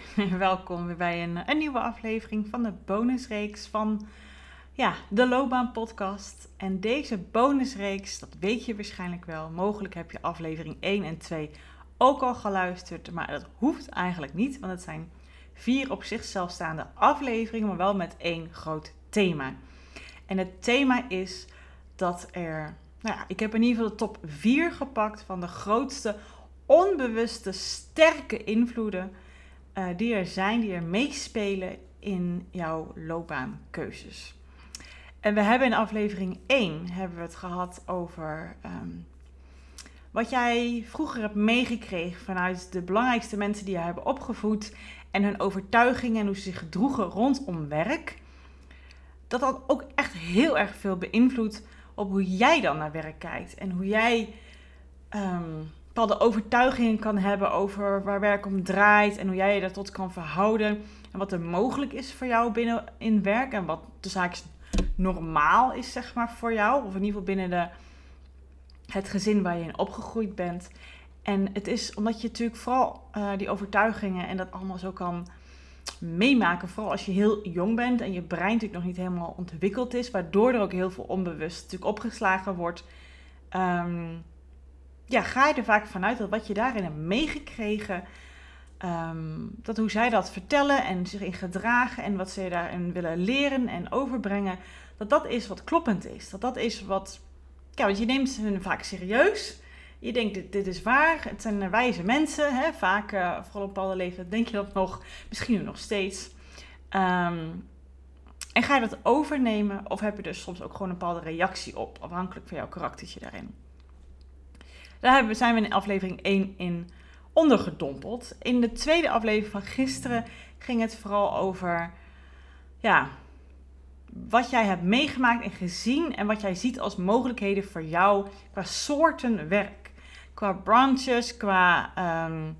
Welkom weer bij een, een nieuwe aflevering van de bonusreeks van ja, de Loopbaan Podcast. En deze bonusreeks, dat weet je waarschijnlijk wel. Mogelijk heb je aflevering 1 en 2 ook al geluisterd, maar dat hoeft eigenlijk niet, want het zijn vier op zichzelf staande afleveringen, maar wel met één groot thema. En het thema is dat er, nou ja, ik heb in ieder geval de top 4 gepakt van de grootste onbewuste sterke invloeden uh, die er zijn, die er meespelen in jouw loopbaankeuzes. En we hebben in aflevering 1 hebben we het gehad over um, wat jij vroeger hebt meegekregen vanuit de belangrijkste mensen die je hebben opgevoed en hun overtuigingen en hoe ze zich gedroegen rondom werk. Dat dat ook echt heel erg veel beïnvloedt op hoe jij dan naar werk kijkt en hoe jij um, bepaalde overtuigingen kan hebben over waar werk om draait en hoe jij je daar tot kan verhouden en wat er mogelijk is voor jou binnen in werk en wat de zaak normaal is zeg maar voor jou of in ieder geval binnen de, het gezin waar je in opgegroeid bent. En het is omdat je natuurlijk vooral uh, die overtuigingen en dat allemaal zo kan meemaken, vooral als je heel jong bent en je brein natuurlijk nog niet helemaal ontwikkeld is, waardoor er ook heel veel onbewust natuurlijk opgeslagen wordt. Um, ja, ga je er vaak vanuit dat wat je daarin hebt meegekregen, ehm, dat hoe zij dat vertellen en zich in gedragen en wat ze daarin willen leren en overbrengen, dat dat is wat kloppend is. Dat dat is wat, ja, want je neemt hun vaak serieus. Je denkt, dit, dit is waar. Het zijn wijze mensen. Hè? Vaak, uh, vooral op bepaalde leeftijd, denk je dat nog. Misschien nog steeds. Ehm, en ga je dat overnemen of heb je er soms ook gewoon een bepaalde reactie op, afhankelijk van jouw karaktertje daarin? Daar zijn we in aflevering 1 in ondergedompeld. In de tweede aflevering van gisteren ging het vooral over ja, wat jij hebt meegemaakt en gezien en wat jij ziet als mogelijkheden voor jou qua soorten werk. Qua branches, qua ehm,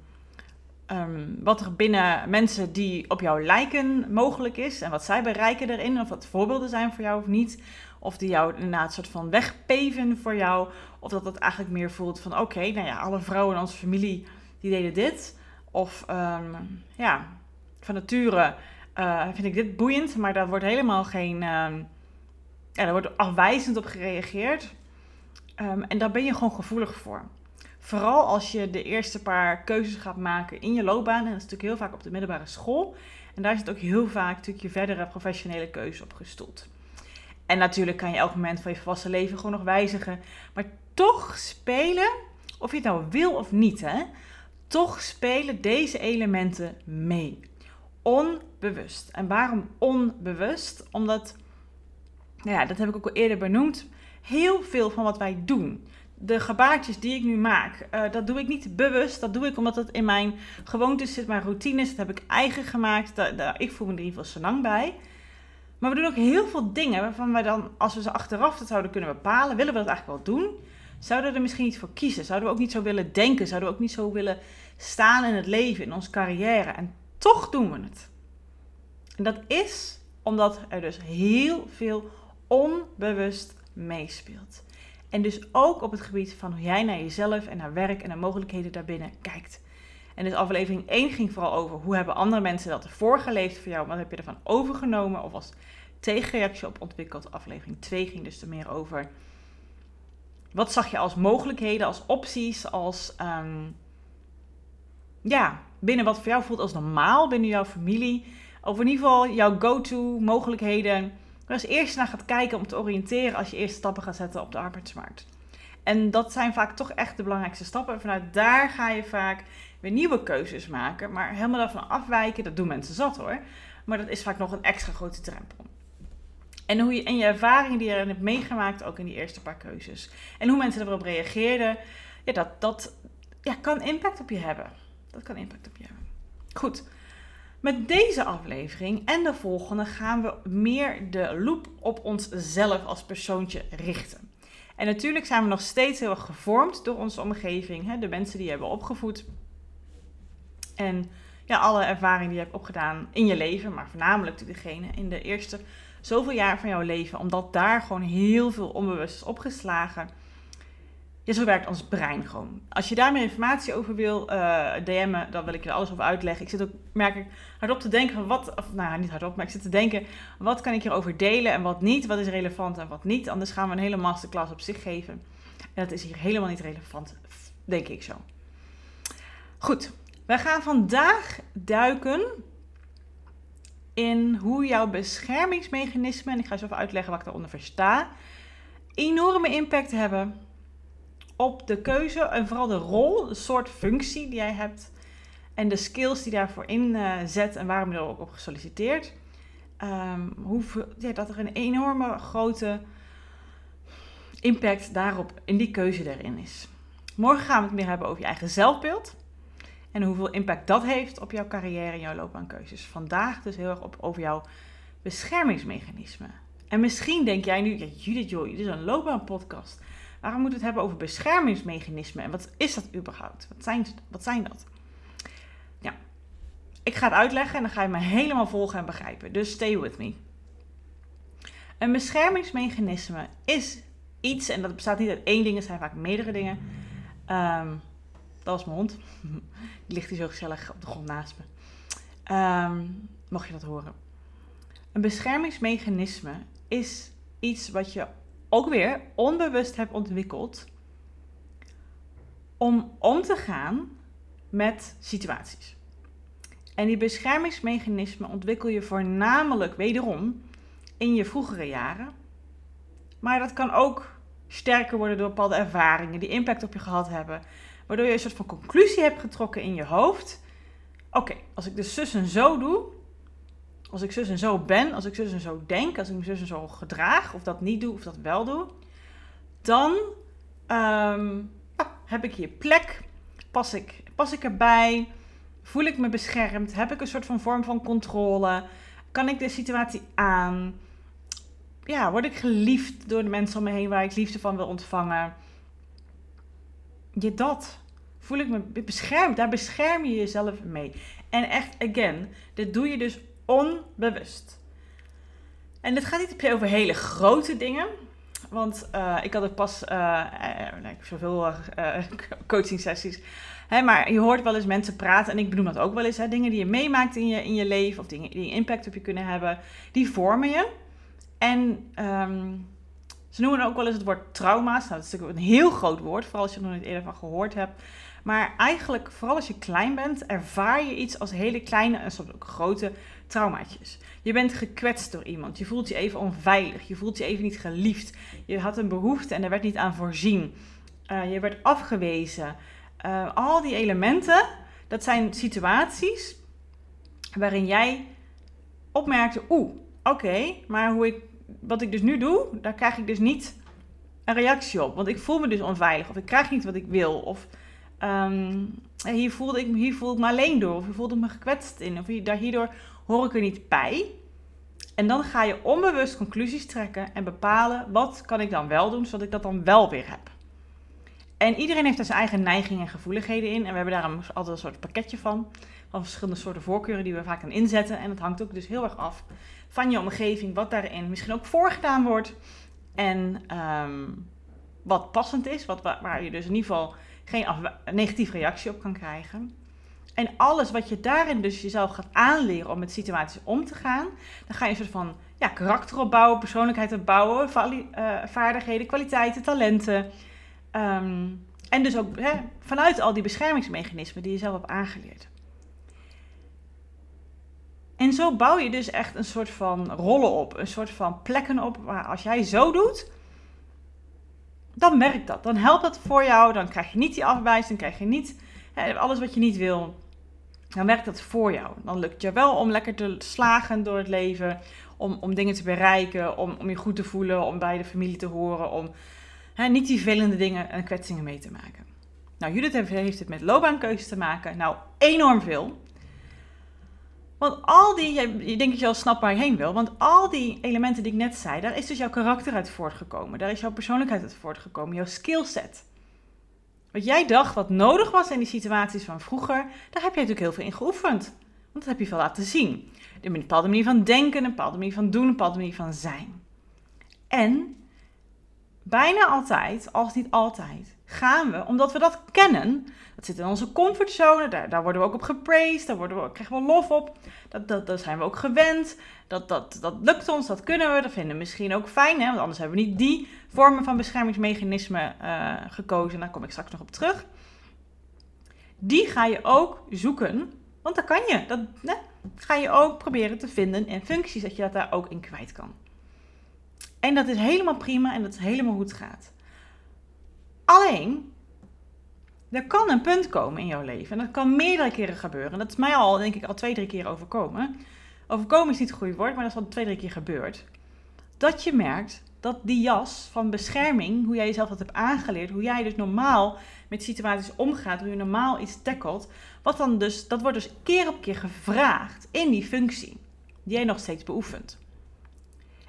ehm, wat er binnen mensen die op jou lijken mogelijk is en wat zij bereiken erin, of wat voorbeelden zijn voor jou of niet. Of die jou inderdaad soort van wegpeven voor jou. Of dat het eigenlijk meer voelt van oké, nou ja, alle vrouwen in onze familie die deden dit. Of um, ja, van nature uh, vind ik dit boeiend, maar daar wordt helemaal geen. Uh, ja, daar wordt afwijzend op gereageerd. Um, en daar ben je gewoon gevoelig voor. Vooral als je de eerste paar keuzes gaat maken in je loopbaan. En dat is natuurlijk heel vaak op de middelbare school. En daar zit ook heel vaak natuurlijk je verdere professionele keuze op gestoeld. En natuurlijk kan je elk moment van je volwassen leven gewoon nog wijzigen. Maar toch spelen, of je het nou wil of niet, hè, toch spelen deze elementen mee. Onbewust. En waarom onbewust? Omdat, nou ja, dat heb ik ook al eerder benoemd, heel veel van wat wij doen. De gebaartjes die ik nu maak, uh, dat doe ik niet bewust. Dat doe ik omdat het in mijn gewoontes zit, mijn routines. Dat heb ik eigen gemaakt. Daar, ik voel me er in ieder geval zo lang bij. Maar we doen ook heel veel dingen waarvan wij dan, als we ze achteraf dat zouden kunnen bepalen, willen we dat eigenlijk wel doen. Zouden we er misschien niet voor kiezen? Zouden we ook niet zo willen denken? Zouden we ook niet zo willen staan in het leven, in onze carrière? En toch doen we het. En dat is omdat er dus heel veel onbewust meespeelt. En dus ook op het gebied van hoe jij naar jezelf en naar werk en naar mogelijkheden daarbinnen kijkt. En dus aflevering 1 ging vooral over hoe hebben andere mensen dat voorgeleefd voor jou? Wat heb je ervan overgenomen of als tegenreactie op ontwikkeld? Aflevering 2 ging dus er meer over wat zag je als mogelijkheden, als opties, als um, ja, binnen wat voor jou voelt als normaal binnen jouw familie. Of in ieder geval jouw go-to mogelijkheden. Waar als eerst naar gaat kijken om te oriënteren als je eerste stappen gaat zetten op de arbeidsmarkt. En dat zijn vaak toch echt de belangrijkste stappen. En vanuit daar ga je vaak weer nieuwe keuzes maken. Maar helemaal daarvan afwijken, dat doen mensen zat hoor. Maar dat is vaak nog een extra grote drempel. En, hoe je, en je ervaringen die je erin hebt meegemaakt, ook in die eerste paar keuzes. En hoe mensen erop reageerden, ja, dat, dat ja, kan impact op je hebben. Dat kan impact op je hebben. Goed. Met deze aflevering en de volgende gaan we meer de loop op onszelf als persoontje richten. En natuurlijk zijn we nog steeds heel erg gevormd door onze omgeving, hè, de mensen die je hebben opgevoed. En ja, alle ervaringen die je hebt opgedaan in je leven, maar voornamelijk degene in de eerste zoveel jaar van jouw leven, omdat daar gewoon heel veel onbewust is opgeslagen. Ja, zo werkt ons brein gewoon. Als je daar meer informatie over wil uh, DM'en, dan wil ik je alles over uitleggen. Ik zit ook, merk ik, hardop te denken wat, of nou niet hardop, maar ik zit te denken, wat kan ik hierover delen en wat niet? Wat is relevant en wat niet? Anders gaan we een hele masterclass op zich geven. En dat is hier helemaal niet relevant, denk ik zo. Goed, we gaan vandaag duiken in hoe jouw beschermingsmechanismen, en ik ga zo even uitleggen wat ik daaronder versta, enorme impact hebben op de keuze en vooral de rol, de soort functie die jij hebt en de skills die daarvoor in uh, zet en waarom je er ook op gesolliciteerd. Um, ja, dat er een enorme grote impact daarop in die keuze erin is. Morgen gaan we het meer hebben over je eigen zelfbeeld. En hoeveel impact dat heeft op jouw carrière en jouw loopbaankeuzes. Vandaag dus heel erg op, over jouw beschermingsmechanisme. En misschien denk jij nu, ja, Judith Joy, dit is een loopbaanpodcast. Waarom moeten we het hebben over beschermingsmechanismen? En wat is dat überhaupt? Wat zijn, wat zijn dat? Ja, ik ga het uitleggen en dan ga je me helemaal volgen en begrijpen. Dus stay with me. Een beschermingsmechanisme is iets, en dat bestaat niet uit één ding, het zijn vaak meerdere dingen. Um, dat was mijn hond. Die ligt hier zo gezellig op de grond naast me. Um, mocht je dat horen. Een beschermingsmechanisme is iets wat je ook weer onbewust hebt ontwikkeld om om te gaan met situaties. En die beschermingsmechanismen ontwikkel je voornamelijk wederom in je vroegere jaren. Maar dat kan ook sterker worden door bepaalde ervaringen die impact op je gehad hebben. Waardoor je een soort van conclusie hebt getrokken in je hoofd. Oké, als ik dus zus en zo doe, als ik zus en zo ben, als ik zus en zo denk, als ik me zus en zo gedraag, of dat niet doe of dat wel doe, dan ehm, heb ik hier plek, pas ik, pas ik erbij, voel ik me beschermd, heb ik een soort van vorm van controle, kan ik de situatie aan, ja, word ik geliefd door de mensen om me heen waar ik liefde van wil ontvangen. Je dat voel ik me beschermd. Daar bescherm je jezelf mee. En echt, again, dit doe je dus onbewust. En dit gaat niet over hele grote dingen. Want uh, ik had het pas, uh, uh, ik zoveel coaching sessies. Hè, maar je hoort wel eens mensen praten, en ik benoem dat ook wel eens. Hè, dingen die je meemaakt in je, in je leven, of dingen die impact op je kunnen hebben, die vormen je. En um, ze noemen ook wel eens het woord trauma's. Nou, dat is natuurlijk een heel groot woord, vooral als je er nog niet eerder van gehoord hebt. Maar eigenlijk, vooral als je klein bent, ervaar je iets als hele kleine en soms ook grote traumaatjes. Je bent gekwetst door iemand. Je voelt je even onveilig. Je voelt je even niet geliefd. Je had een behoefte en er werd niet aan voorzien. Uh, je werd afgewezen. Uh, al die elementen, dat zijn situaties waarin jij opmerkte: oeh, oké, maar hoe ik, wat ik dus nu doe, daar krijg ik dus niet een reactie op. Want ik voel me dus onveilig. Of ik krijg niet wat ik wil. Of um, hier, voelde ik, hier voel ik me alleen door. Of hier voelde ik me gekwetst in. Of hier, hierdoor hoor ik er niet bij. En dan ga je onbewust conclusies trekken en bepalen wat kan ik dan wel doen, zodat ik dat dan wel weer heb. En iedereen heeft daar zijn eigen neigingen en gevoeligheden in. En we hebben daar altijd een soort pakketje van. Van verschillende soorten voorkeuren die we vaak gaan inzetten. En dat hangt ook dus heel erg af van je omgeving, wat daarin misschien ook voorgedaan wordt. En um, wat passend is, wat, waar je dus in ieder geval geen negatieve reactie op kan krijgen. En alles wat je daarin dus jezelf gaat aanleren om met situaties om te gaan, dan ga je een soort van ja, karakter opbouwen, persoonlijkheid opbouwen, uh, vaardigheden, kwaliteiten, talenten. Um, en dus ook hè, vanuit al die beschermingsmechanismen die je zelf hebt aangeleerd. En zo bouw je dus echt een soort van rollen op, een soort van plekken op waar als jij zo doet, dan werkt dat. Dan helpt dat voor jou. Dan krijg je niet die afwijzing, dan krijg je niet hè, alles wat je niet wil. Dan werkt dat voor jou. Dan lukt je wel om lekker te slagen door het leven. Om, om dingen te bereiken, om, om je goed te voelen, om bij de familie te horen. Om hè, niet die vervelende dingen en kwetsingen mee te maken. Nou, Judith heeft het met loopbaankeuzes te maken. Nou, enorm veel. Want al die, je denkt dat je al snapt waar je heen wil, want al die elementen die ik net zei, daar is dus jouw karakter uit voortgekomen. Daar is jouw persoonlijkheid uit voortgekomen, jouw skillset. Wat jij dacht wat nodig was in die situaties van vroeger, daar heb je natuurlijk heel veel in geoefend. Want dat heb je veel laten zien. Een bepaalde manier van denken, een bepaalde manier van doen, een bepaalde manier van zijn. En bijna altijd, als niet altijd, gaan we, omdat we dat kennen, dat zit in onze comfortzone, daar, daar worden we ook op gepraised, daar worden we, krijgen we lof op, dat, dat, daar zijn we ook gewend, dat, dat, dat lukt ons, dat kunnen we, dat vinden we misschien ook fijn, hè? want anders hebben we niet die vormen van beschermingsmechanismen uh, gekozen, daar kom ik straks nog op terug. Die ga je ook zoeken, want dat kan je, dat né, ga je ook proberen te vinden in functies, dat je dat daar ook in kwijt kan. En dat is helemaal prima en dat is helemaal het gaat. Alleen, er kan een punt komen in jouw leven. En dat kan meerdere keren gebeuren. Dat is mij al, denk ik, al twee, drie keer overkomen. Overkomen is niet het goede woord, maar dat is al twee, drie keer gebeurd. Dat je merkt dat die jas van bescherming, hoe jij jezelf dat hebt aangeleerd, hoe jij dus normaal met situaties omgaat, hoe je normaal iets tackelt, wat dan dus, dat wordt dus keer op keer gevraagd in die functie die jij nog steeds beoefent.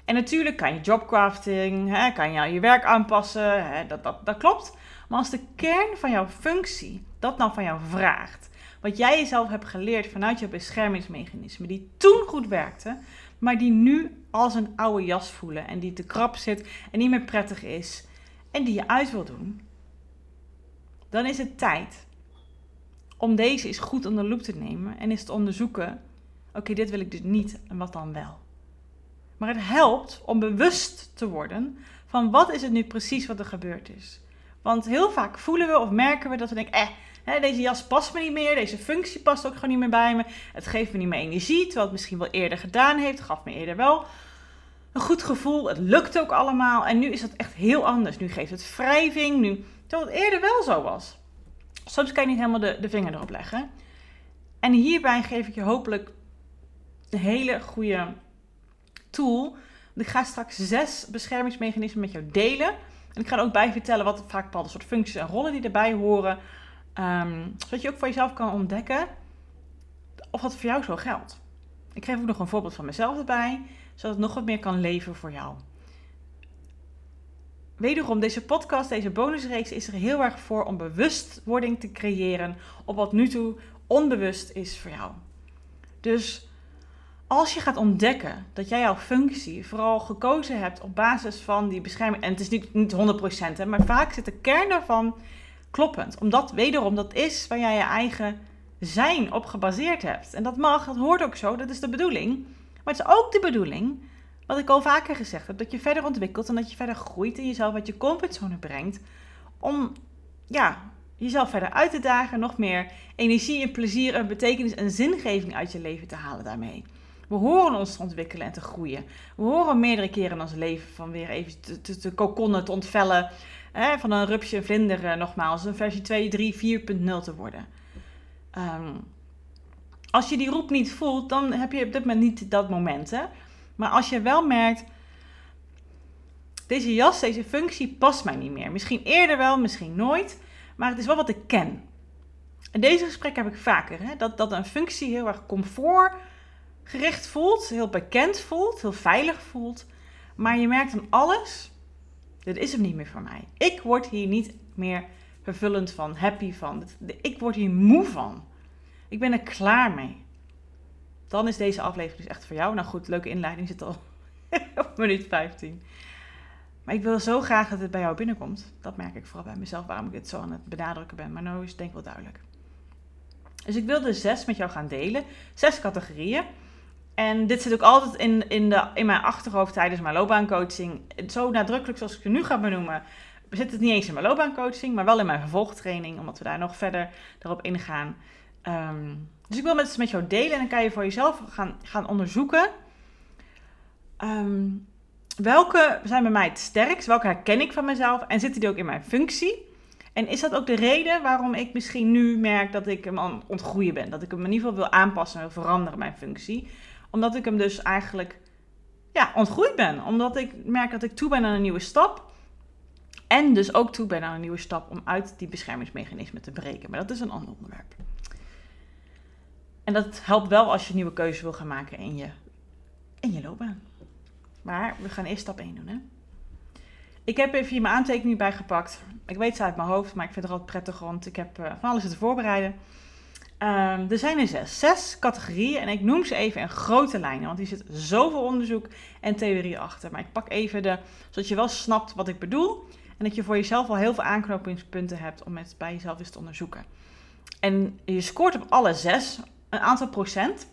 En natuurlijk kan je jobcrafting, hè, kan je je werk aanpassen, hè, dat, dat, dat klopt. Maar als de kern van jouw functie dat dan van jou vraagt, wat jij jezelf hebt geleerd vanuit je beschermingsmechanismen, die toen goed werkte, maar die nu als een oude jas voelen en die te krap zit en niet meer prettig is en die je uit wil doen, dan is het tijd om deze eens goed onder de loep te nemen en eens te onderzoeken: oké, dit wil ik dus niet en wat dan wel. Maar het helpt om bewust te worden van wat is het nu precies wat er gebeurd is. Want heel vaak voelen we of merken we dat we denken, eh, deze jas past me niet meer, deze functie past ook gewoon niet meer bij me. Het geeft me niet meer energie, terwijl het misschien wel eerder gedaan heeft, gaf me eerder wel een goed gevoel. Het lukt ook allemaal en nu is dat echt heel anders. Nu geeft het wrijving, nu, terwijl het eerder wel zo was. Soms kan je niet helemaal de, de vinger erop leggen. En hierbij geef ik je hopelijk een hele goede Ik ga straks zes beschermingsmechanismen met jou delen. En ik ga er ook bij vertellen wat vaak bepaalde soort functies en rollen die erbij horen. Um, zodat je ook voor jezelf kan ontdekken of dat voor jou zo geldt. Ik geef ook nog een voorbeeld van mezelf erbij, zodat het nog wat meer kan leven voor jou. Wederom, deze podcast, deze bonusreeks is er heel erg voor om bewustwording te creëren op wat nu toe onbewust is voor jou. Dus als je gaat ontdekken dat jij jouw functie vooral gekozen hebt op basis van die bescherming, en het is niet, niet 100%, hè, maar vaak zit de kern daarvan kloppend. Omdat wederom dat is waar jij je eigen zijn op gebaseerd hebt. En dat mag, dat hoort ook zo, dat is de bedoeling. Maar het is ook de bedoeling, wat ik al vaker gezegd heb, dat je verder ontwikkelt en dat je verder groeit en jezelf uit je comfortzone brengt. Om ja, jezelf verder uit te dagen, nog meer energie en plezier en betekenis en zingeving uit je leven te halen daarmee. We horen ons te ontwikkelen en te groeien. We horen meerdere keren in ons leven van weer even te, te, te kokonnen, te ontvellen. Hè, van een rupsje vlinder uh, nogmaals, een versie 2, 3, 4.0 te worden. Um, als je die roep niet voelt, dan heb je op dit moment niet dat moment. Hè? Maar als je wel merkt, deze jas, deze functie past mij niet meer. Misschien eerder wel, misschien nooit. Maar het is wel wat ik ken. En deze gesprek heb ik vaker. Hè? Dat, dat een functie heel erg comfort gericht voelt, heel bekend voelt, heel veilig voelt. Maar je merkt aan alles, dit is hem niet meer voor mij. Ik word hier niet meer vervullend van, happy van. Ik word hier moe van. Ik ben er klaar mee. Dan is deze aflevering dus echt voor jou. Nou goed, leuke inleiding zit al op minuut 15. Maar ik wil zo graag dat het bij jou binnenkomt. Dat merk ik vooral bij mezelf, waarom ik dit zo aan het benadrukken ben. Maar nu is het denk ik wel duidelijk. Dus ik wil de zes met jou gaan delen. Zes categorieën. En dit zit ook altijd in, in, de, in mijn achterhoofd tijdens mijn loopbaancoaching. Zo nadrukkelijk zoals ik het nu ga benoemen, zit het niet eens in mijn loopbaancoaching, maar wel in mijn vervolgtraining, omdat we daar nog verder erop ingaan. Um, dus ik wil het met jou delen en dan kan je voor jezelf gaan, gaan onderzoeken. Um, welke zijn bij mij het sterkst? Welke herken ik van mezelf? En zitten die ook in mijn functie? En is dat ook de reden waarom ik misschien nu merk dat ik hem aan ontgroeien ben? Dat ik hem in ieder geval wil aanpassen en veranderen, mijn functie. Omdat ik hem dus eigenlijk ja, ontgroeid ben. Omdat ik merk dat ik toe ben aan een nieuwe stap. En dus ook toe ben aan een nieuwe stap om uit die beschermingsmechanismen te breken. Maar dat is een ander onderwerp. En dat helpt wel als je nieuwe keuzes wil gaan maken in je, in je loopbaan. Maar we gaan eerst stap 1 doen, hè? Ik heb even hier mijn aantekening bijgepakt. Ik weet ze uit mijn hoofd, maar ik vind het altijd prettig, want ik heb uh, van alles te voorbereiden. Um, er zijn er zes. Zes categorieën en ik noem ze even in grote lijnen, want hier zit zoveel onderzoek en theorie achter. Maar ik pak even de, zodat je wel snapt wat ik bedoel en dat je voor jezelf al heel veel aanknopingspunten hebt om het bij jezelf eens te onderzoeken. En je scoort op alle zes een aantal procent.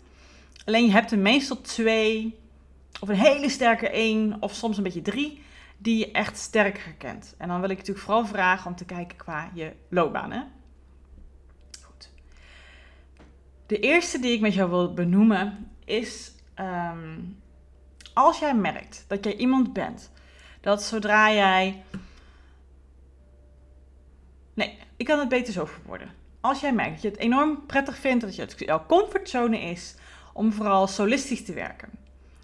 Alleen je hebt er meestal twee, of een hele sterke één, of soms een beetje drie, die je echt sterk herkent. En dan wil ik natuurlijk vooral vragen om te kijken qua je loopbaan. Hè? Goed. De eerste die ik met jou wil benoemen is ehm, als jij merkt dat jij iemand bent dat zodra jij. Nee, ik kan het beter zo verwoorden. Als jij merkt dat je het enorm prettig vindt, dat je het jouw comfortzone is om vooral solistisch te werken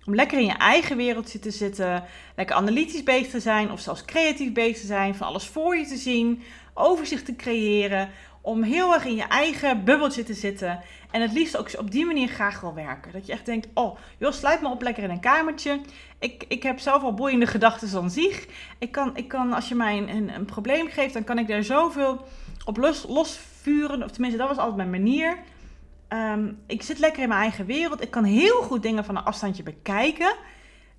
om lekker in je eigen wereldje te zitten, lekker analytisch bezig te zijn of zelfs creatief bezig te zijn, van alles voor je te zien, overzicht te creëren, om heel erg in je eigen bubbeltje te zitten en het liefst ook op die manier graag wil werken. Dat je echt denkt, oh, joh, sluit me op lekker in een kamertje. Ik, ik heb al boeiende gedachten van zich. Ik kan, ik kan als je mij een, een, een probleem geeft, dan kan ik daar zoveel op los, losvuren. Of tenminste, dat was altijd mijn manier. Ehm, ik zit lekker in mijn eigen wereld. Ik kan heel goed dingen van een afstandje bekijken.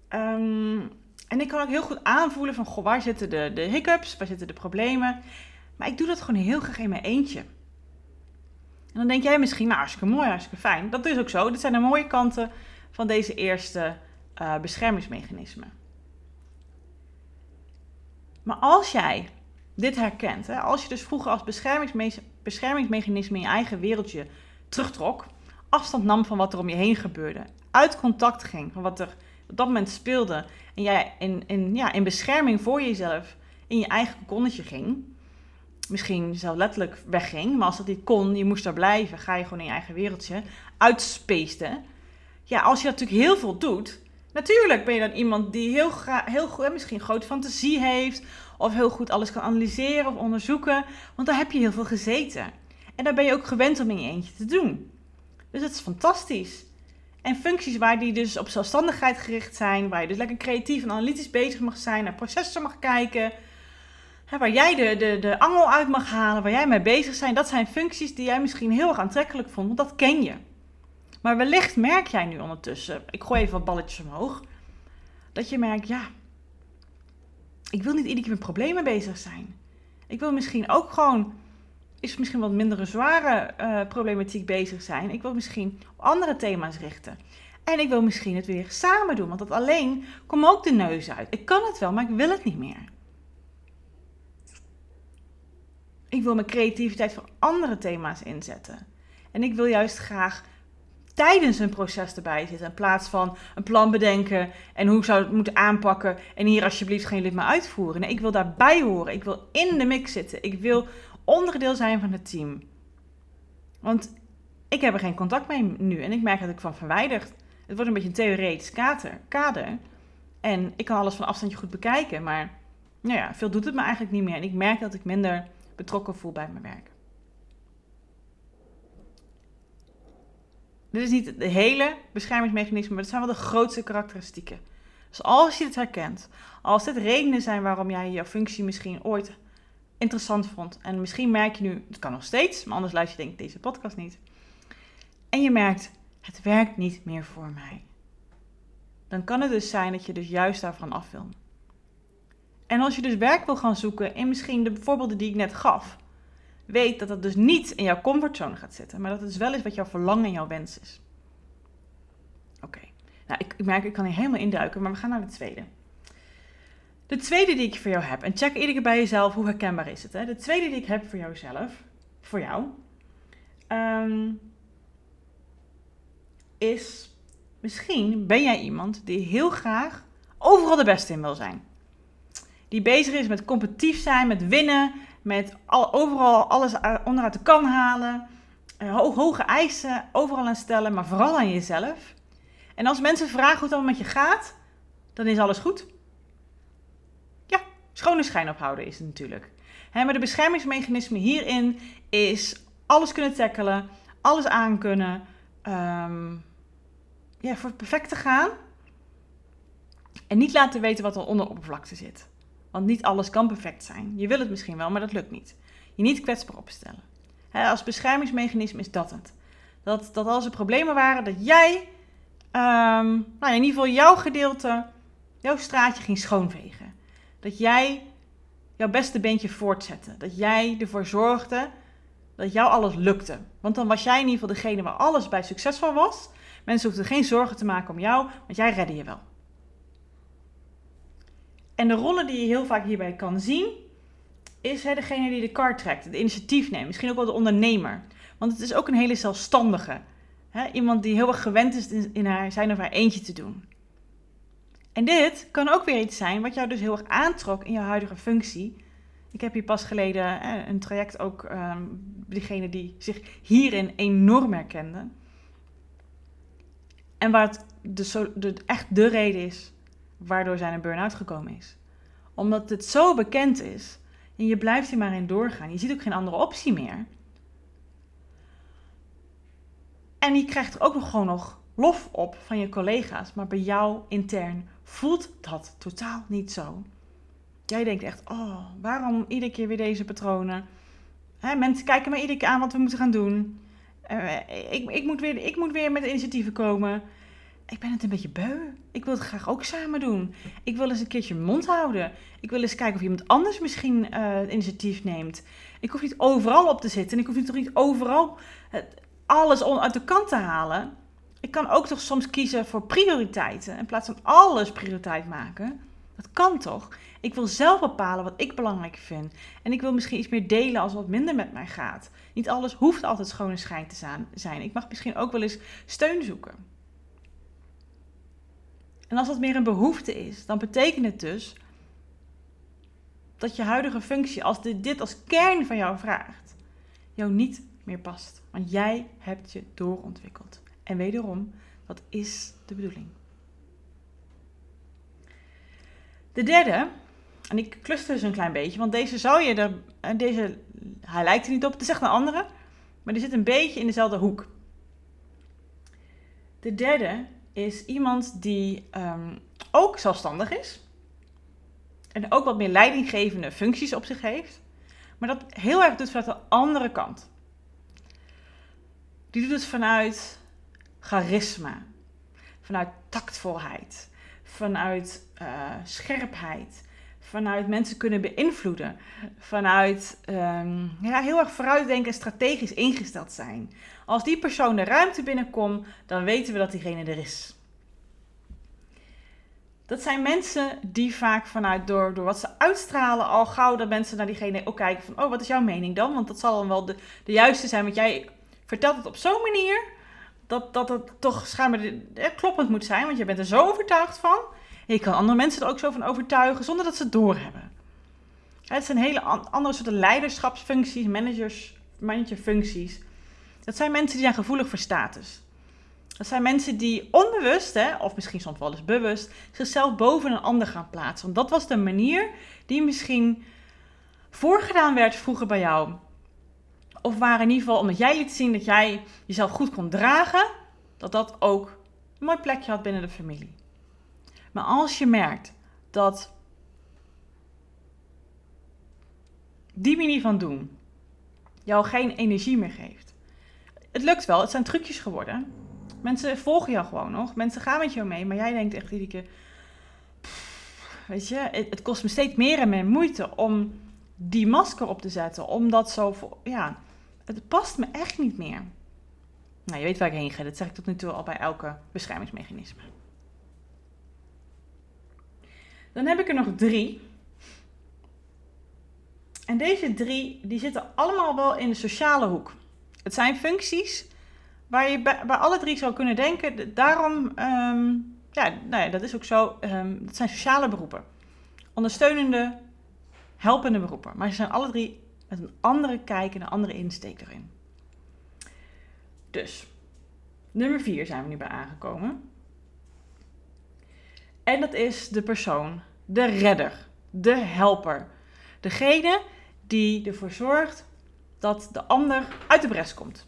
Ehm, en ik kan ook heel goed aanvoelen van, goh, waar zitten de, de hiccups? Waar zitten de problemen? Maar ik doe dat gewoon heel graag in mijn eentje. En dan denk jij misschien, nou, hartstikke mooi, hartstikke fijn. Dat is ook zo. Dit zijn de mooie kanten van deze eerste uh, beschermingsmechanismen. Maar als jij dit herkent, hè, als je dus vroeger als beschermingsmechanisme in je eigen wereldje terugtrok, afstand nam van wat er om je heen gebeurde, uit contact ging van wat er op dat moment speelde en jij in, in, ja, in bescherming voor jezelf in je eigen konnetje ging, misschien zelf letterlijk wegging, maar als dat niet kon, je moest daar blijven, ga je gewoon in je eigen wereldje, uitspeesten. Ja, als je natuurlijk heel veel doet, natuurlijk ben je dan iemand die heel, heel goed, misschien grote fantasie heeft, of heel goed alles kan analyseren of onderzoeken, want daar heb je heel veel gezeten. En daar ben je ook gewend om in je eentje te doen. Dus dat is fantastisch. En functies waar die dus op zelfstandigheid gericht zijn, waar je dus lekker creatief en analytisch bezig mag zijn, naar processen mag kijken, hè, waar jij de, de, de angel uit mag halen, waar jij mee bezig bent, dat zijn functies die jij misschien heel erg aantrekkelijk vond, want dat ken je. Maar wellicht merk jij nu ondertussen, ik gooi even wat balletjes omhoog, dat je merkt, ja, ik wil niet iedere keer met problemen bezig zijn. Ik wil misschien ook gewoon is misschien wat minder zware uh, problematiek bezig zijn. Ik wil misschien op andere thema's richten. En ik wil misschien het weer samen doen, want dat alleen komt ook de neus uit. Ik kan het wel, maar ik wil het niet meer. Ik wil mijn creativiteit voor andere thema's inzetten. En ik wil juist graag tijdens een proces erbij zitten. In plaats van een plan bedenken en hoe zou het moeten aanpakken. En hier alsjeblieft jullie het maar uitvoeren. Nee, ik wil daarbij horen. Ik wil in de mix zitten. Ik wil onderdeel zijn van het team. Want ik heb er geen contact mee nu en ik merk dat ik van verwijderd. Het wordt een beetje een theoretisch kader, kader. En ik kan alles van afstandje goed bekijken, maar nou ja, veel doet het me eigenlijk niet meer. En ik merk dat ik minder betrokken voel bij mijn werk. Dit is niet de hele beschermingsmechanisme, maar het zijn wel de grootste karakteristieken. Dus als je het herkent, als dit redenen zijn waarom jij jouw functie misschien ooit interessant vond. En misschien merk je nu, het kan nog steeds, maar anders luister je denk ik deze podcast niet. En je merkt, het werkt niet meer voor mij. Dan kan het dus zijn dat je dus juist daarvan af wil. En als je dus werk wil gaan zoeken in misschien de voorbeelden die ik net gaf, weet dat dat dus niet in jouw comfortzone gaat zitten, maar dat het dus wel is wat jouw verlangen en jouw wens is. Oké, nou ik, ik merk ik kan hier helemaal induiken, maar we gaan naar de tweede. De tweede die ik voor jou heb, en check iedere keer bij jezelf hoe herkenbaar is het. Hè? De tweede die ik heb voor jouzelf, voor jou, ehm, is misschien ben jij iemand die heel graag overal de beste in wil zijn. Die bezig is met competitief zijn, met winnen, met al, overal alles onderuit de kan halen. Uh, hoge eisen overal aan stellen, maar vooral aan jezelf. En als mensen vragen hoe het allemaal met je gaat, dan is alles goed. Ja, schone schijn ophouden is het natuurlijk. maar de beschermingsmechanisme hierin is alles kunnen tackelen, alles aankunnen. Um, ja, voor het perfect te gaan. En niet laten weten wat er onder de oppervlakte zit. Want niet alles kan perfect zijn. Je wil het misschien wel, maar dat lukt niet. Je niet kwetsbaar opstellen. als beschermingsmechanisme is dat het. Dat, dat als er problemen waren, dat jij, um, nou in ieder geval jouw gedeelte, jouw straatje ging schoonvegen. Dat jij jouw beste beentje voortzette. Dat jij ervoor zorgde dat jou alles lukte. Want dan was jij in ieder geval degene waar alles bij succesvol was. Mensen hoefden geen zorgen te maken om jou, want jij redde je wel. En de rollen die je heel vaak hierbij kan zien, is hè, degene die de kar trekt, het initiatief neemt. Misschien ook wel de ondernemer. Want het is ook een hele zelfstandige. Hè? Iemand die heel erg gewend is in, haar, zijn of haar eentje te doen. En dit kan ook weer iets zijn wat jou dus heel erg aantrok in jouw huidige functie. Ik heb hier pas geleden hè, een traject ook, um, diegene die zich hierin enorm herkende. En waar het de, de, echt de reden is waardoor zijn een burn-out gekomen is. Omdat het zo bekend is en je blijft er maar in doorgaan. Je ziet ook geen andere optie meer. En je krijgt er ook nog gewoon nog lof op van je collega's. Maar bij jou intern voelt dat totaal niet zo. Jij denkt echt, oh, waarom iedere keer weer deze patronen? Hè, mensen kijken me iedere keer aan wat we moeten gaan doen. Uh, ik, ik, moet weer, ik moet weer met initiatieven komen ik ben het een beetje beu. Ik wil het graag ook samen doen. Ik wil eens een keertje mond houden. Ik wil eens kijken of iemand anders misschien uh, initiatief neemt. Ik hoef niet overal op te zitten. En ik hoef niet toch niet overal alles uit de kant te halen. Ik kan ook toch soms kiezen voor prioriteiten. In plaats van alles prioriteit maken. Dat kan toch? Ik wil zelf bepalen wat ik belangrijk vind. En ik wil misschien iets meer delen als wat minder met mij gaat. Niet alles hoeft altijd schone schijn te zijn. Ik mag misschien ook wel eens steun zoeken. En als dat meer een behoefte is, dan betekent het dus dat je huidige functie, als dit, als kern van jou vraagt, jou niet meer past. Want jij hebt je doorontwikkeld. En wederom, dat is de bedoeling. De derde, en ik cluster dus een klein beetje, want deze zou je er, en deze, hij lijkt er niet op, het echt een andere, maar die zit een beetje in dezelfde hoek. De derde is iemand die ehm, ook zelfstandig is. En ook wat meer leidinggevende functies op zich heeft. Maar dat heel erg doet vanuit de andere kant. Die doet het vanuit charisma. Vanuit tactvolheid. Vanuit uh, scherpheid vanuit mensen kunnen beïnvloeden. Vanuit um, ja, heel erg vooruitdenken en strategisch ingesteld zijn. Als die persoon de ruimte binnenkomt, dan weten we dat diegene er is. Dat zijn mensen die vaak vanuit door, door wat ze uitstralen al gauw dat mensen naar diegene ook kijken van oh wat is jouw mening dan? Want dat zal dan wel de, de juiste zijn, want jij vertelt het op zo'n manier dat, dat het toch schijnbaar kloppend moet zijn, want je bent er zo overtuigd van je kan andere mensen er ook zo van overtuigen zonder dat ze het doorhebben. Het zijn hele andere soorten leiderschapsfuncties, managers, managerfuncties. Dat zijn mensen die zijn gevoelig voor status. Dat zijn mensen die onbewust, hè, of misschien soms wel eens bewust, zichzelf boven een ander gaan plaatsen. Want dat was de manier die misschien voorgedaan werd vroeger bij jou. Of waar in ieder geval, omdat jij liet zien dat jij jezelf goed kon dragen, dat dat ook een mooi plekje had binnen de familie. Maar als je merkt dat die manier van doen jou geen energie meer geeft. Het lukt wel, het zijn trucjes geworden. Mensen volgen jou gewoon nog. Mensen gaan met jou mee, maar jij denkt echt iedere keer... weet je, het, kost me steeds meer en meer moeite om die masker op te zetten. Omdat zo... Ja, het past me echt niet meer. Nou, je weet waar ik heen ga. Dat zeg ik tot nu toe al bij elke beschermingsmechanisme. Dan heb ik er nog drie. En deze drie die zitten allemaal wel in de sociale hoek. Het zijn functies waar je bij, alle drie zou kunnen denken. Daarom um, ja, nou ja, dat is ook zo. Ehm, dat zijn sociale beroepen. Ondersteunende, helpende beroepen. Maar ze zijn alle drie met een andere kijk en een andere insteek erin. Dus, nummer vier zijn we nu bij aangekomen. En dat is de persoon, de redder, de helper. Degene die ervoor zorgt dat de ander uit de bres komt.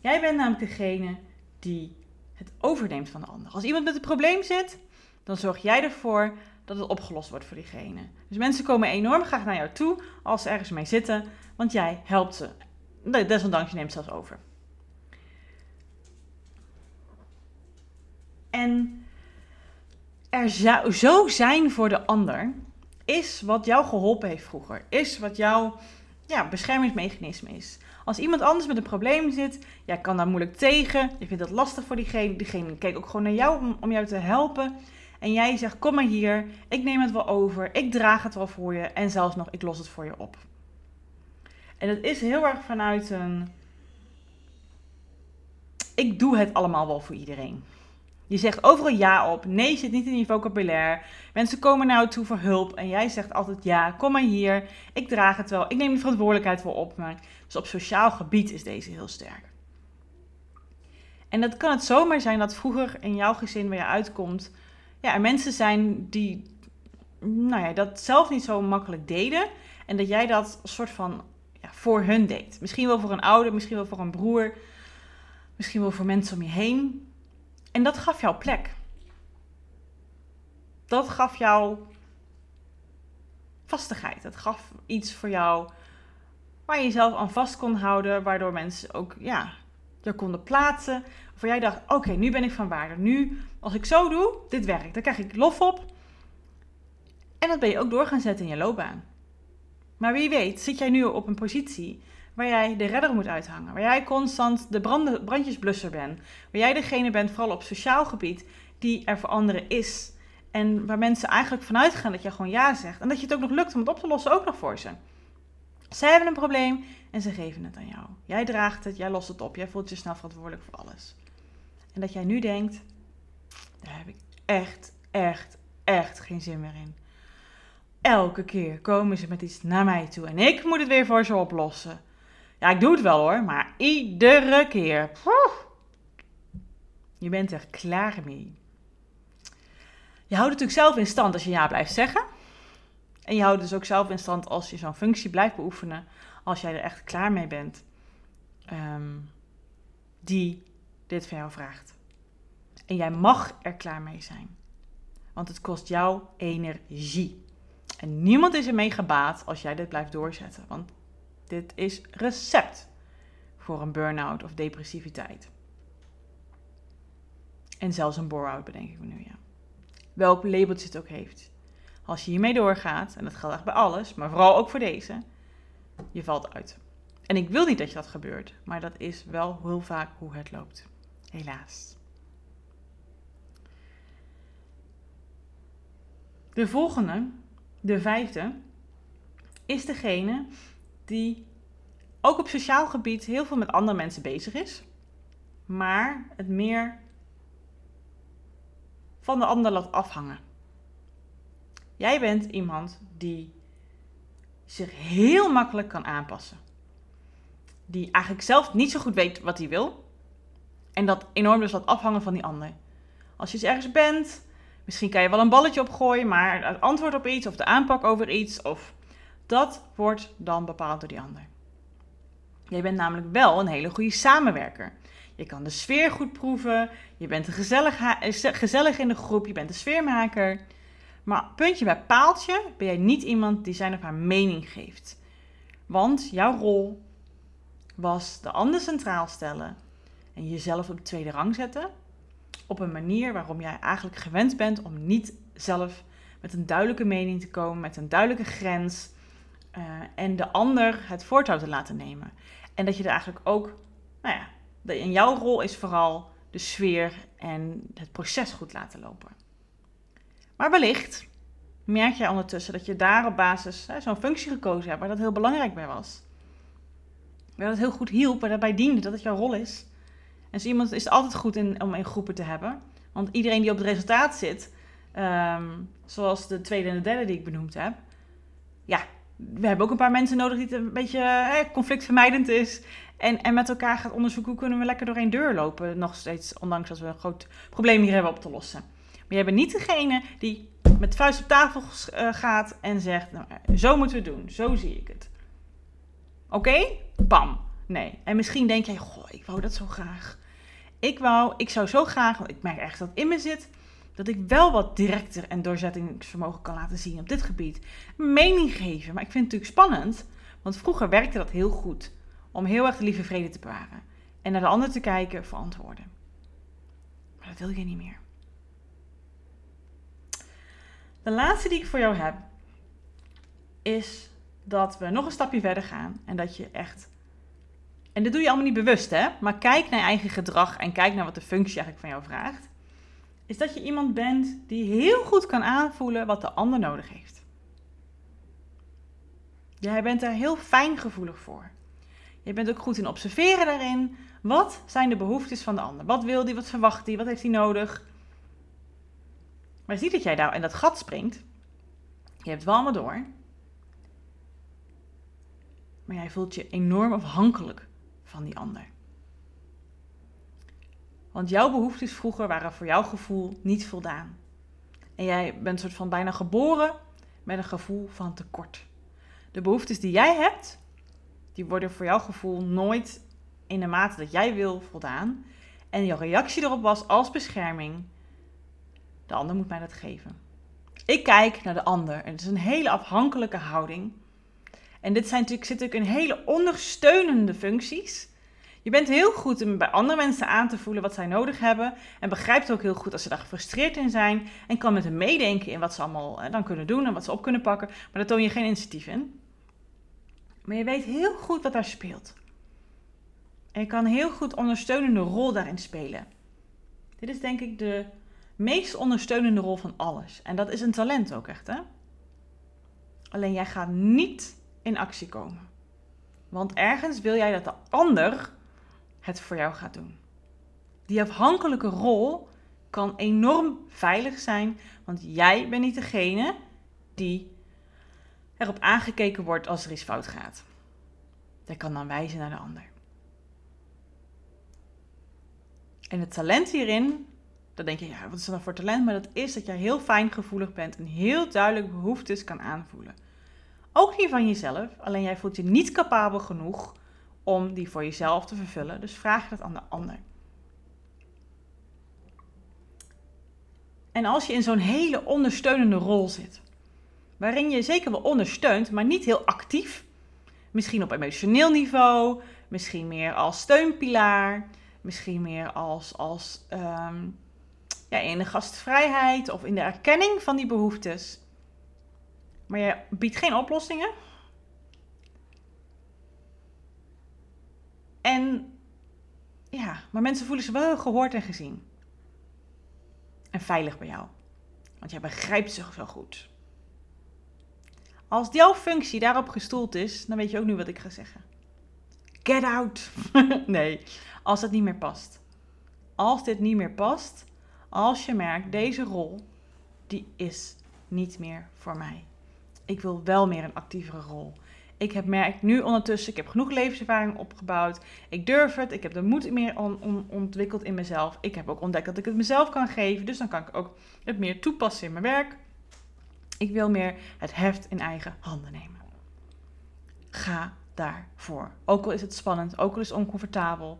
Jij bent namelijk degene die het overneemt van de ander. Als iemand met een probleem zit, dan zorg jij ervoor dat het opgelost wordt voor diegene. Dus mensen komen enorm graag naar jou toe als ze ergens mee zitten, want jij helpt ze. Desondanks, je neemt zelfs over. En er zou zo zijn voor de ander, is wat jou geholpen heeft vroeger. Is wat jouw ja, beschermingsmechanisme is. Als iemand anders met een probleem zit, jij kan daar moeilijk tegen. Je vindt dat lastig voor diegene. Diegene kijkt ook gewoon naar jou om, om jou te helpen. En jij zegt, kom maar hier, ik neem het wel over, ik draag het wel voor je en zelfs nog, ik los het voor je op. En het is heel erg vanuit een, ik doe het allemaal wel voor iedereen. Je zegt overal ja op. Nee zit niet in je vocabulaire. Mensen komen naar jou toe voor hulp. En jij zegt altijd ja, kom maar hier. Ik draag het wel. Ik neem de verantwoordelijkheid wel op. Dus op sociaal gebied is deze heel sterk. En dat kan het zomaar zijn dat vroeger in jouw gezin waar je uitkomt... Ja, er mensen zijn die nou ja, dat zelf niet zo makkelijk deden. En dat jij dat soort van ja, voor hun deed. Misschien wel voor een ouder, misschien wel voor een broer. Misschien wel voor mensen om je heen. En dat gaf jou plek. Dat gaf jou vastigheid. Het gaf iets voor jou waar je jezelf aan vast kon houden, waardoor mensen ook ja, je konden plaatsen. Of jij dacht, oké, nu ben ik van waarde. Nu, als ik zo doe, dit werkt. Dan krijg ik lof op. En dat ben je ook door gaan zetten in je loopbaan. Maar wie weet, zit jij nu op een positie waar jij de redder moet uithangen. Waar jij constant de brand, brandjesblusser bent. Waar jij degene bent, vooral op sociaal gebied, die er voor anderen is. En waar mensen eigenlijk vanuit gaan dat je gewoon ja zegt. En dat je het ook nog lukt om het op te lossen, ook nog voor ze. Zij hebben een probleem en ze geven het aan jou. Jij draagt het, jij lost het op, jij voelt je snel verantwoordelijk voor alles. En dat jij nu denkt, daar heb ik echt, echt, echt geen zin meer in. Elke keer komen ze met iets naar mij toe en ik moet het weer voor ze oplossen. Ja, ik doe het wel hoor, maar iedere keer. Je bent er klaar mee. Je houdt het natuurlijk zelf in stand als je ja blijft zeggen. En je houdt het dus ook zelf in stand als je zo'n functie blijft beoefenen. Als jij er echt klaar mee bent. Ehm, die dit van jou vraagt. En jij mag er klaar mee zijn. Want het kost jou energie. En niemand is ermee gebaat als jij dit blijft doorzetten. Want dit is recept voor een burn-out of depressiviteit. En zelfs een bore-out bedenk ik me nu, ja. Welk labeltje het ook heeft. Als je hiermee doorgaat, en dat geldt echt bij alles, maar vooral ook voor deze, je valt uit. En ik wil niet dat je dat gebeurt, maar dat is wel heel vaak hoe het loopt. Helaas. De volgende, de vijfde, is degene die ook op sociaal gebied heel veel met andere mensen bezig is, maar het meer van de ander laat afhangen. Jij bent iemand die zich heel makkelijk kan aanpassen. Die eigenlijk zelf niet zo goed weet wat hij wil. En dat enorm dus laat afhangen van die ander. Als je eens ergens bent, misschien kan je wel een balletje opgooien, maar het antwoord op iets of de aanpak over iets of dat wordt dan bepaald door die ander. Jij bent namelijk wel een hele goede samenwerker. Je kan de sfeer goed proeven, je bent gezellig, gezellig in de groep, je bent de sfeermaker. Maar puntje bij paaltje ben jij niet iemand die zijn of haar mening geeft. Want jouw rol was de ander centraal stellen en jezelf op de tweede rang zetten. Op een manier waarom jij eigenlijk gewend bent om niet zelf met een duidelijke mening te komen, met een duidelijke grens, uh, en de ander het voortouw te laten nemen. En dat je er eigenlijk ook, nou ja, in jouw rol is vooral de sfeer en het proces goed laten lopen. Maar wellicht merk jij ondertussen dat je daar op basis zo'n functie gekozen hebt waar dat heel belangrijk bij was. Waar dat heel goed hielp, waar daarbij diende dat het jouw rol is. En zo iemand is het altijd goed om in groepen te hebben. Want iedereen die op het resultaat zit, ehm, zoals de tweede en de derde die ik benoemd heb, ja, we hebben ook een paar mensen nodig die het een beetje eh, conflictvermijdend is. En, en met elkaar gaat onderzoeken hoe kunnen we lekker door één deur lopen. Nog steeds, ondanks dat we een groot probleem hier hebben op te lossen. Maar jij bent niet degene die met vuist op tafel uh, gaat en zegt: nou, Zo moeten we het doen, zo zie ik het. Oké? Bam. Nee. En misschien denk jij: Goh, ik wou dat zo graag. Ik wou, ik zou zo graag, want ik merk echt dat het in me zit, dat ik wel wat directer en doorzettingsvermogen kan laten zien op dit gebied. Mening geven. Maar ik vind het natuurlijk spannend, want vroeger werkte dat heel goed. Om heel erg de lieve vrede te bewaren. En naar de ander te kijken voor antwoorden. Maar dat wil je niet meer. De laatste die ik voor jou heb, is dat we nog een stapje verder gaan. En dat je echt. En dit doe je allemaal niet bewust, hè? Maar kijk naar je eigen gedrag en kijk naar wat de functie eigenlijk van jou vraagt. Is dat je iemand bent die heel goed kan aanvoelen wat de ander nodig heeft. Jij bent daar heel fijngevoelig voor. Je bent ook goed in observeren daarin. Wat zijn de behoeftes van de ander? Wat wil die? Wat verwacht hij? Wat heeft hij nodig? Maar zie dat jij daar in dat gat springt. Je hebt wel allemaal door. Maar jij voelt je enorm afhankelijk van die ander. Want jouw behoeftes vroeger waren voor jouw gevoel niet voldaan. En jij bent soort van bijna geboren met een gevoel van tekort. De behoeftes die jij hebt, die worden voor jouw gevoel nooit in de mate dat jij wil voldaan. En jouw reactie erop was als bescherming: de ander moet mij dat geven. Ik kijk naar de ander en het is een hele afhankelijke houding. En dit zijn natuurlijk, zitten natuurlijk in hele ondersteunende functies. Je bent heel goed om bij andere mensen aan te voelen wat zij nodig hebben. En begrijpt ook heel goed als ze daar gefrustreerd in zijn. En kan met hen meedenken in wat ze allemaal eh, dan kunnen doen en wat ze op kunnen pakken. Maar daar toon je geen initiatief in. Maar je weet heel goed wat daar speelt. En je kan een heel goed ondersteunende rol daarin spelen. Dit is denk ik de meest ondersteunende rol van alles. En dat is een talent ook echt, hè? Alleen jij gaat niet in actie komen. Want ergens wil jij dat de ander het voor jou gaat doen. Die afhankelijke rol kan enorm veilig zijn, want jij bent niet degene die erop aangekeken wordt als er iets fout gaat. Jij kan dan wijzen naar de ander. En het talent hierin, dan denk je, ja, wat is dat nou voor talent? Maar dat is dat jij heel fijngevoelig bent en heel duidelijk behoeftes kan aanvoelen. Ook niet van jezelf, alleen jij voelt je niet capabel genoeg om die voor jezelf te vervullen. Dus vraag dat aan de ander. En als je in zo'n hele ondersteunende rol zit, waarin je zeker wel ondersteunt, maar niet heel actief, misschien op emotioneel niveau, misschien meer als steunpilaar, misschien meer als, als ehm, ja, in de gastvrijheid of in de erkenning van die behoeftes. Maar je biedt geen oplossingen, En ja, maar mensen voelen zich wel gehoord en gezien. En veilig bij jou. Want jij begrijpt ze zo goed. Als jouw functie daarop gestoeld is, dan weet je ook nu wat ik ga zeggen. Get out! nee, als het niet meer past. Als dit niet meer past, als je merkt, deze rol, die is niet meer voor mij. Ik wil wel meer een actievere rol. Ik heb merk nu ondertussen, ik heb genoeg levenservaring opgebouwd. Ik durf het. Ik heb de moed meer ontwikkeld in mezelf. Ik heb ook ontdekt dat ik het mezelf kan geven. Dus dan kan ik ook het meer toepassen in mijn werk. Ik wil meer het heft in eigen handen nemen. Ga daarvoor. Ook al is het spannend, ook al is het oncomfortabel.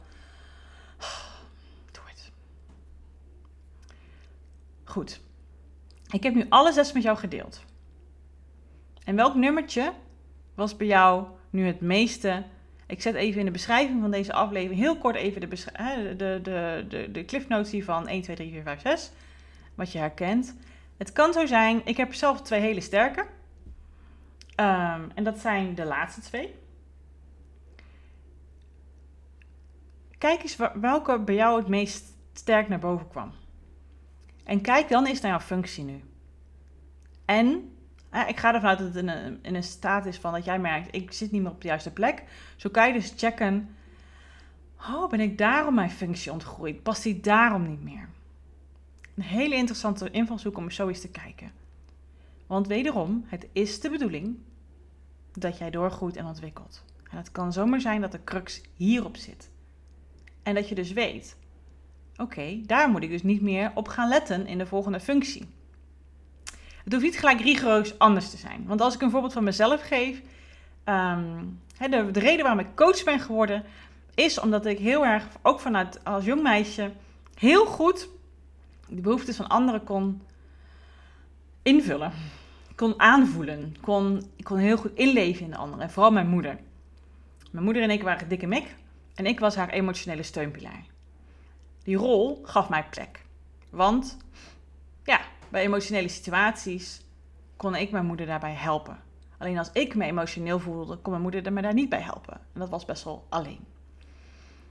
Doe het. Goed. Ik heb nu alle zes met jou gedeeld. En welk nummertje was bij jou nu het meeste? Ik zet even in de beschrijving van deze aflevering heel kort even de, de, de, de, de cliff notes hiervan 1, 2, 3, 4, 5, 6. Wat je herkent. Het kan zo zijn, ik heb zelf twee hele sterke. Um, en dat zijn de laatste twee. Kijk eens welke bij jou het meest sterk naar boven kwam. En kijk dan eens naar jouw functie nu. En ik ga ervan uit dat het in een, in een staat is van dat jij merkt, ik zit niet meer op de juiste plek. Zo kan je dus checken, oh, ben ik daarom mijn functie ontgroeid? Past die daarom niet meer? Een hele interessante invalshoek om zo eens te kijken. Want wederom, het is de bedoeling dat jij doorgroeit en ontwikkelt. En het kan zomaar zijn dat de crux hierop zit. En dat je dus weet, oké, daar moet ik dus niet meer op gaan letten in de volgende functie. Het hoeft niet gelijk rigoureus anders te zijn. Want als ik een voorbeeld van mezelf geef, ehm, de, de reden waarom ik coach ben geworden, is omdat ik heel erg, ook vanuit als jong meisje, heel goed de behoeftes van anderen kon invullen. Kon aanvoelen. Kon, ik kon heel goed inleven in de anderen. En vooral mijn moeder. Mijn moeder en ik waren dikke mik. En ik was haar emotionele steunpilaar. Die rol gaf mij plek. Want bij emotionele situaties kon ik mijn moeder daarbij helpen. Alleen als ik me emotioneel voelde, kon mijn moeder me daar niet bij helpen. En dat was best wel alleen.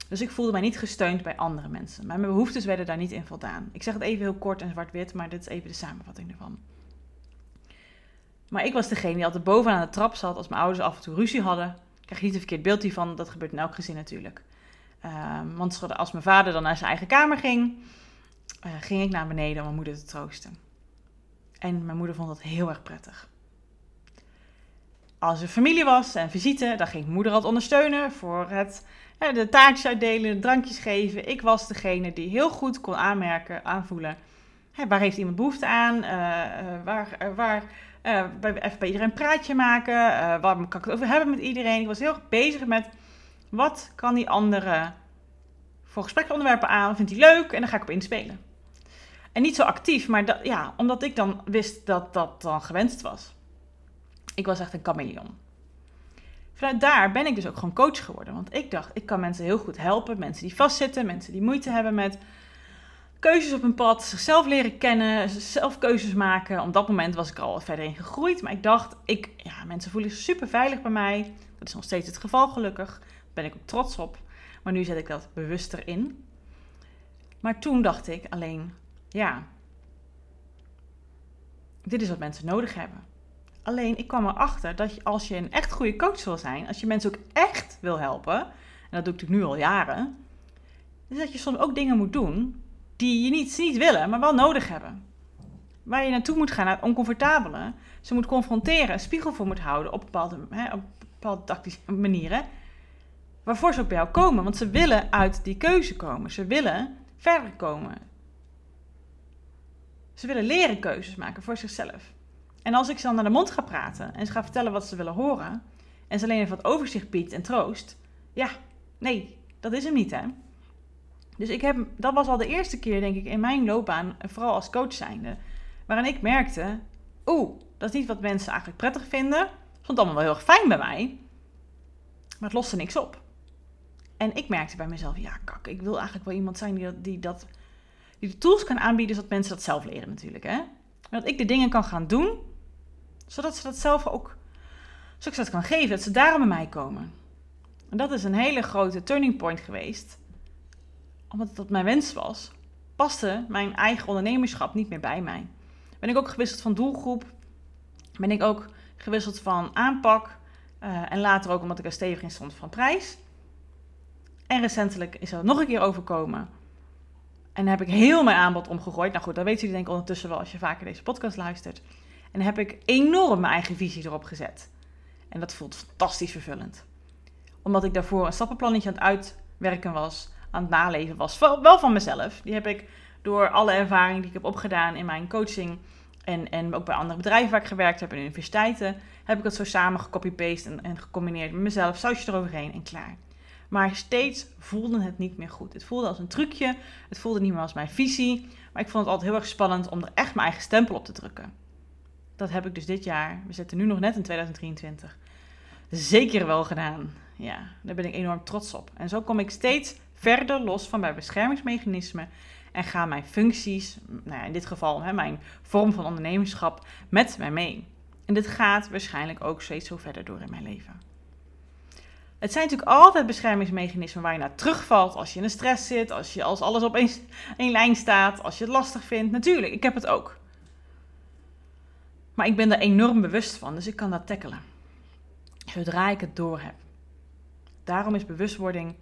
Dus ik voelde mij niet gesteund bij andere mensen. Mijn behoeftes werden daar niet in voldaan. Ik zeg het even heel kort en zwart-wit, maar dit is even de samenvatting ervan. Maar ik was degene die altijd bovenaan de trap zat als mijn ouders af en toe ruzie hadden. Ik krijg niet een verkeerd beeld hiervan, dat gebeurt in elk gezin natuurlijk. Um, want als mijn vader dan naar zijn eigen kamer ging, uh, ging ik naar beneden om mijn moeder te troosten. En mijn moeder vond dat heel erg prettig. Als er familie was en visite, dan ging moeder altijd ondersteunen voor het de taartjes uitdelen, de drankjes geven. Ik was degene die heel goed kon aanmerken, aanvoelen. waar heeft iemand behoefte aan? Uh, uh, waar, uh, waar even bij iedereen een praatje maken. waar kan ik het over hebben met iedereen? Ik was heel erg bezig met wat kan die andere voor gespreksonderwerpen aan? Vindt hij leuk? En dan ga ik op inspelen. En niet zo actief, maar dat, ja, omdat ik dan wist dat dat dan gewenst was. Ik was echt een chameleon. Vanuit daar ben ik dus ook gewoon coach geworden. Want ik dacht, ik kan mensen heel goed helpen. Mensen die vastzitten, mensen die moeite hebben met keuzes op een pad, zichzelf leren kennen, zelf keuzes maken. Op dat moment was ik er al verder in gegroeid. Maar ik dacht, ik, ja, mensen voelen zich super veilig bij mij. Dat is nog steeds het geval, gelukkig. Daar ben ik ook trots op. Maar nu zet ik dat bewuster in. Maar toen dacht ik alleen, ja, dit is wat mensen nodig hebben. Alleen ik kwam erachter dat als je een echt goede coach wil zijn, als je mensen ook echt wil helpen, en dat doe ik natuurlijk nu al jaren, is dat je soms ook dingen moet doen die je niet, niet willen, maar wel nodig hebben. Waar je naartoe moet gaan, naar het oncomfortabele. Ze moet confronteren, een spiegel voor moet houden op bepaalde, hè, op bepaalde tactische manieren. Waarvoor ze ook bij jou komen, want ze willen uit die keuze komen. Ze willen verder komen. Ze willen leren keuzes maken voor zichzelf. En als ik ze dan naar de mond ga praten en ze ga vertellen wat ze willen horen, en ze alleen even wat overzicht biedt en troost, ja, nee, dat is hem niet, hè. Dus ik heb, dat was al de eerste keer, denk ik, in mijn loopbaan, vooral als coach zijnde, waarin ik merkte, oeh, dat is niet wat mensen eigenlijk prettig vinden. Vond allemaal wel heel erg fijn bij mij, maar het loste niks op. En ik merkte bij mezelf, ja, kak, ik wil eigenlijk wel iemand zijn die die dat die de tools kan aanbieden, zodat mensen dat zelf leren natuurlijk, hè. dat ik de dingen kan gaan doen zodat ze dat zelf ook, dat kan geven, dat ze daarom bij mij komen. En dat is een hele grote turning point geweest. Omdat dat mijn wens was, paste mijn eigen ondernemerschap niet meer bij mij. Ben ik ook gewisseld van doelgroep, ben ik ook gewisseld van aanpak uh, en later ook omdat ik er stevig in stond van prijs. En recentelijk is er nog een keer overkomen. En heb ik heel mijn aanbod omgegooid. Nou goed, dat weten jullie denk ik ondertussen wel als je vaker deze podcast luistert. En heb ik enorm mijn eigen visie erop gezet. En dat voelt fantastisch vervullend. Omdat ik daarvoor een stappenplannetje aan het uitwerken was, aan het naleven was. Wel van mezelf. Die heb ik door alle ervaring die ik heb opgedaan in mijn coaching. En, en ook bij andere bedrijven waar ik gewerkt heb en universiteiten. Heb ik het zo samen gecopy-paste en, en gecombineerd met mezelf. Sausje eroverheen en klaar. Maar steeds voelde het niet meer goed. Het voelde als een trucje. Het voelde niet meer als mijn visie. Maar ik vond het altijd heel erg spannend om er echt mijn eigen stempel op te drukken. Dat heb ik dus dit jaar, we zitten nu nog net in 2023, zeker wel gedaan. Ja, daar ben ik enorm trots op. En zo kom ik steeds verder los van mijn beschermingsmechanismen en gaan mijn functies, nou ja, in dit geval hè, mijn vorm van ondernemerschap, met mij mee. En dit gaat waarschijnlijk ook steeds zo verder door in mijn leven. Het zijn natuurlijk altijd beschermingsmechanismen waar je naar terugvalt als je in de stress zit, als, je, als alles op één lijn staat, als je het lastig vindt. Natuurlijk, ik heb het ook. Maar ik ben er enorm bewust van, dus ik kan dat tackelen. Zodra ik het door heb. Daarom is bewustwording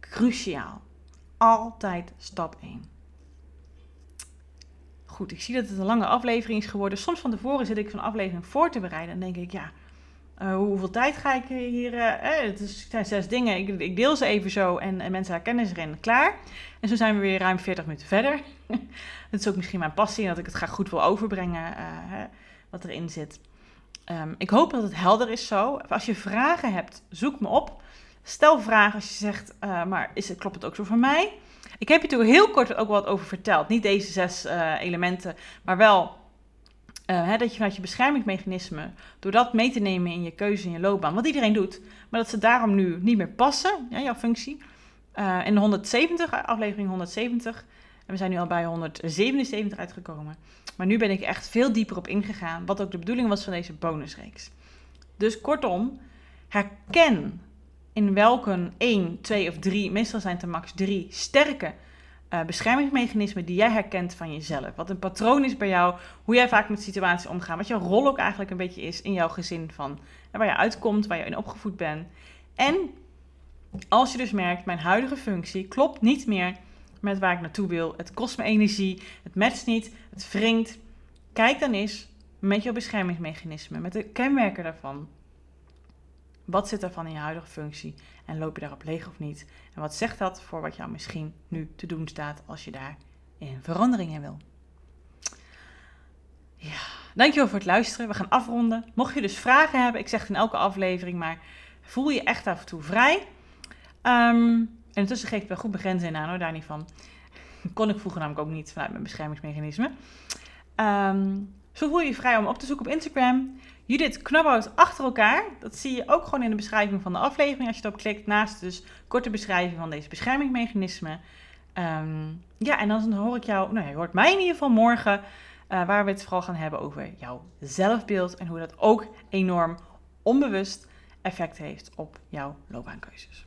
cruciaal. Altijd stap 1. goed, ik zie dat het een lange aflevering is geworden. Soms van tevoren zit ik zo'n aflevering voor te bereiden en denk ik, ja, uh, hoeveel tijd ga ik hier... Uh, het, zijn zes dingen, ik, ik, deel ze even zo en, en mensen herkennen ze erin, klaar. En zo zijn we weer ruim 40 minuten verder. dat is ook misschien mijn passie, dat ik het graag goed wil overbrengen, uh, wat erin zit. Um, ik hoop dat het helder is zo. Als je vragen hebt, zoek me op. Stel vragen als je zegt, maar is het, klopt het ook zo voor mij? Ik heb je natuurlijk heel kort ook wat over verteld. Niet deze zes elementen, maar wel uh, hè, dat je vanuit je beschermingsmechanisme, door dat mee te nemen in je keuze in je loopbaan, wat iedereen doet, maar dat ze daarom nu niet meer passen, ja, jouw functie. Uh, in de 170, aflevering 170, en we zijn nu al bij 177 uitgekomen. Maar nu ben ik echt veel dieper op ingegaan, wat ook de bedoeling was van deze bonusreeks. Dus kortom, herken in welke 1, 2 of 3, meestal zijn het er max 3 sterke uh, beschermingsmechanismen die jij herkent van jezelf. Wat een patroon is bij jou, hoe jij vaak met situaties omgaat, wat jouw rol ook eigenlijk een beetje is in jouw gezin van waar je uitkomt, waar je in opgevoed bent. En als je dus merkt, mijn huidige functie klopt niet meer met waar ik naartoe wil, het kost me energie, het matcht niet, het wringt, kijk dan eens met jouw beschermingsmechanismen, met de kenmerken daarvan. Wat zit er van in je huidige functie en loop je daarop leeg of niet? En wat zegt dat voor wat jou misschien nu te doen staat als je daar in verandering in wil? Ja, dankjewel voor het luisteren. We gaan afronden. Mocht je dus vragen hebben, ik zeg het in elke aflevering, maar voel je echt af en toe vrij. Um, en intussen geef ik wel goed begrenzen aan hoor, daar niet van. Kon ik vroeger namelijk ook niet vanuit mijn beschermingsmechanisme. Um, zo voel je je vrij om op te zoeken op Instagram. Judith Knabhout achter elkaar. Dat zie je ook gewoon in de beschrijving van de aflevering als je erop klikt. Naast dus korte beschrijving van deze beschermingsmechanismen. Um, ja, en dan hoor ik jou, nou je hoort mij in ieder geval morgen, uh, waar we het vooral gaan hebben over jouw zelfbeeld en hoe dat ook enorm onbewust effect heeft op jouw loopbaankeuzes.